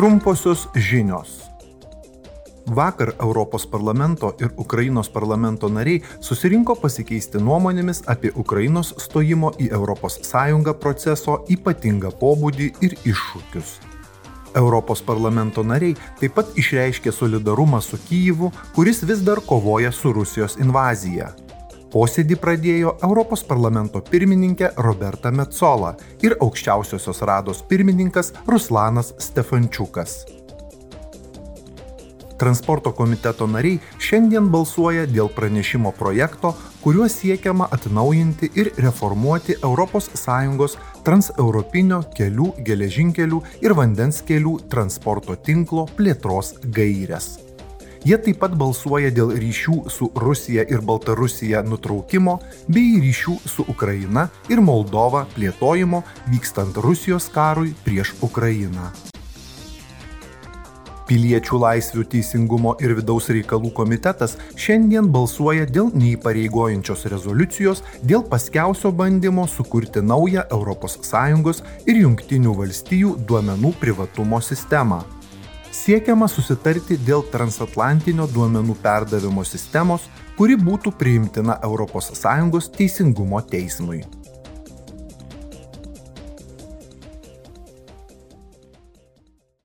Trumposios žinios. Vakar Europos parlamento ir Ukrainos parlamento nariai susirinko pasikeisti nuomonėmis apie Ukrainos stojimo į ES proceso ypatingą pobūdį ir iššūkius. Europos parlamento nariai taip pat išreiškė solidarumą su Kyjivu, kuris vis dar kovoja su Rusijos invazija. Posėdį pradėjo Europos parlamento pirmininkė Roberta Metzola ir aukščiausiosios rados pirmininkas Ruslanas Stefančiukas. Transporto komiteto nariai šiandien balsuoja dėl pranešimo projekto, kuriuo siekiama atnaujinti ir reformuoti ES transeuropinio kelių, geležinkelių ir vandens kelių transporto tinklo plėtros gairias. Jie taip pat balsuoja dėl ryšių su Rusija ir Baltarusija nutraukimo bei ryšių su Ukraina ir Moldova plėtojimo vykstant Rusijos karui prieš Ukrainą. Piliečių laisvių teisingumo ir vidaus reikalų komitetas šiandien balsuoja dėl neįpareigojančios rezoliucijos dėl paskiausio bandymo sukurti naują ES ir valstijų duomenų privatumo sistemą. Siekiama susitarti dėl transatlantinio duomenų perdavimo sistemos, kuri būtų priimtina ES teisingumo teismui.